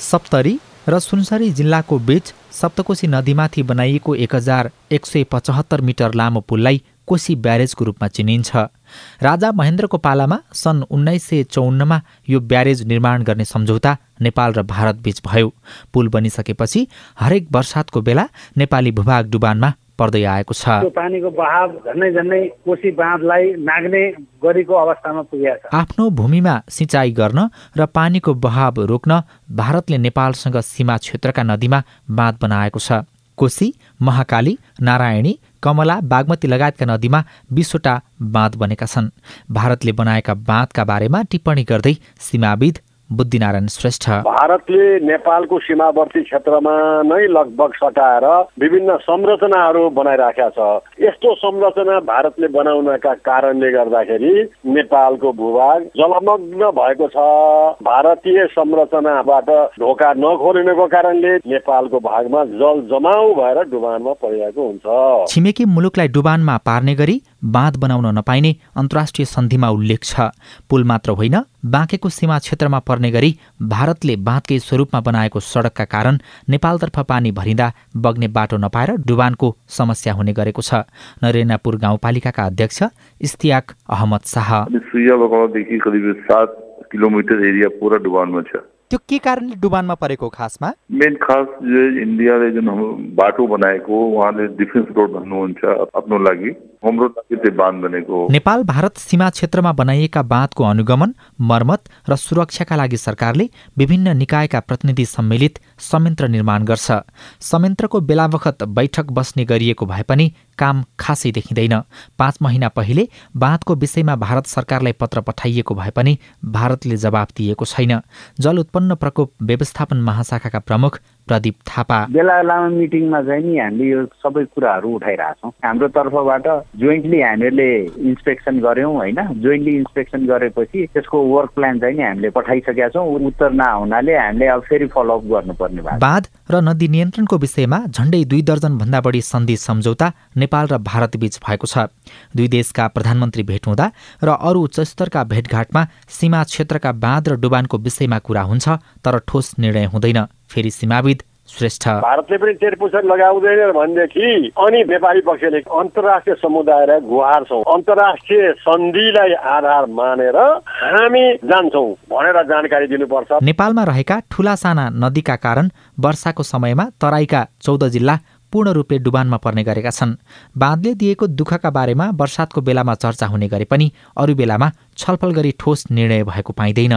सप्तरी र सुनसरी जिल्लाको बीच सप्तकोशी नदीमाथि बनाइएको एक हजार एक सय पचहत्तर मिटर लामो पुललाई कोशी ब्यारेजको रूपमा चिनिन्छ। राजा महेन्द्रको पालामा सन् उन्नाइस सय चौन्नमा यो ब्यारेज निर्माण गर्ने सम्झौता नेपाल र भारत बीच भयो। पुल बनिसकेपछि हरेक वर्षातको बेला नेपाली भूभाग डुबानमा पर्दै आएको छ। पानीको बहाव झन्डै झन्डै कोशी बाँधलाई नाग्ने गरेको अवस्थामा पुगेको छ। आफ्नो भूमिमा सिँचाइ गर्न र पानीको बहाव रोक्न भारतले नेपालसँग सीमा क्षेत्रका नदीमा बाँध बनाएको छ। कोशी महाकाली नारायणी कमला बागमती लगायतका नदीमा बिसवटा बाँध बनेका छन्। भारतले बनाएका बाँधका बारेमा टिप्पणी गर्दै सीमाविद बुद्धिनारायण श्रेष्ठ। भारतले नेपालको सीमावर्ती क्षेत्रमा नै लगभग सटाएर विभिन्न संरचनाहरू बनाइराखेका छ। यस्तो संरचना भारतले बनाउनका कारणले गर्दाखेरि नेपालको भूभाग जलमग्न भएको छ। भारतीय संरचनाबाट ढोका नखोलिनुको कारणले नेपालको भागमा जल जमाउ भएर डुबानमा परिरहेको हुन्छ। छिमेकी मुलुकलाई डुबानमा पार्ने गरी बाँध बनाउन नपाइने अन्तर्राष्ट्रिय सन्धिमा उल्लेख छ। पुल मात्र होइन बाँकेको सीमा क्षेत्रमा पर्ने गरी भारतले बाँधकै स्वरूपमा बनाएको सडकका कारण नेपालतर्फ पानी भरिँदा बग्ने बाटो नपाएर डुबानको समस्या हुने गरेको छ। नरेनापुर गाउँपालिकाका अध्यक्ष इस्तियाक अहमद शाह। करिब सात किलोमिटर एरिया पुरा डुबानमा छ। त्यो के कारणले डुबानमा परेको खासमा? मेन खास इन्डियाले जुन बाटो बनाएको उहाँले डिफेन्स रोड भन्नुहुन्छ आफ्नो लागि। नेपाल भारत सीमा क्षेत्रमा बनाइएका बाँधको अनुगमन मर्मत र सुरक्षाका लागि सरकारले विभिन्न निकायका प्रतिनिधि सम्मिलित संयन्त्र निर्माण गर्छ। संयन्त्रको बेलाबखत बैठक बस्ने गरिएको भए पनि काम खासै देखिँदैन। पाँच महिना पहिले बाँधको विषयमा भारत सरकारलाई पत्र पठाइएको भए पनि भारतले जवाब दिएको छैन। जल उत्पन्न प्रकोप व्यवस्थापन महाशाखाका प्रमुख प्रदीप थापा। बेला लामो मिटिङमा चाहिँ नि हामीले यो सबै कुराहरू उठाइरहेछौँ हाम्रो तर्फबाट जोइन्टली हामीहरूले इन्सपेक्सन गऱ्यौँ होइन? जोइन्टली इन्सपेक्सन गरेपछि त्यसको वर्क प्लान चाहिँ नि हामीले पठाइसकेका छौँ। उत्तर नहुनाले हामीले अब फेरि फलोअप गर्नुपर्ने भयो बाँध र नदी नियन्त्रणको विषयमा झण्डै दुई दर्जन भन्दा बढी सन्धि सम्झौता नेपाल र भारत बीच भएको छ। दुई देशका प्रधानमन्त्री भेट हुँदा र अरू उच्च स्तरका भेटघाटमा सीमा क्षेत्रका बाँध र डुबानको विषयमा कुरा हुन्छ तर ठोस निर्णय हुँदैन। फेरि सीमाविद श्रेष्ठ। भारतले पनि तेरपुसर लगाउँदैन भनेदेखि अनि व्यापारी पक्षले अन्तर्राष्ट्रिय समुदायलाई गुहार्छौँ अन्तर्राष्ट्रिय सन्धिलाई आधार मानेर हामी जान्छौँ भनेर जानकारी दिनुपर्छ। नेपालमा रहेका ठुला साना नदीका कारण वर्षाको समयमा तराईका चौध जिल्ला पूर्ण रूपले डुबानमा पर्ने गरेका छन्। बाँधले दिएको दुःखका बारेमा वर्षातको बेलामा चर्चा हुने गरे पनि अरू बेलामा छलफल गरी ठोस निर्णय भएको पाइँदैन।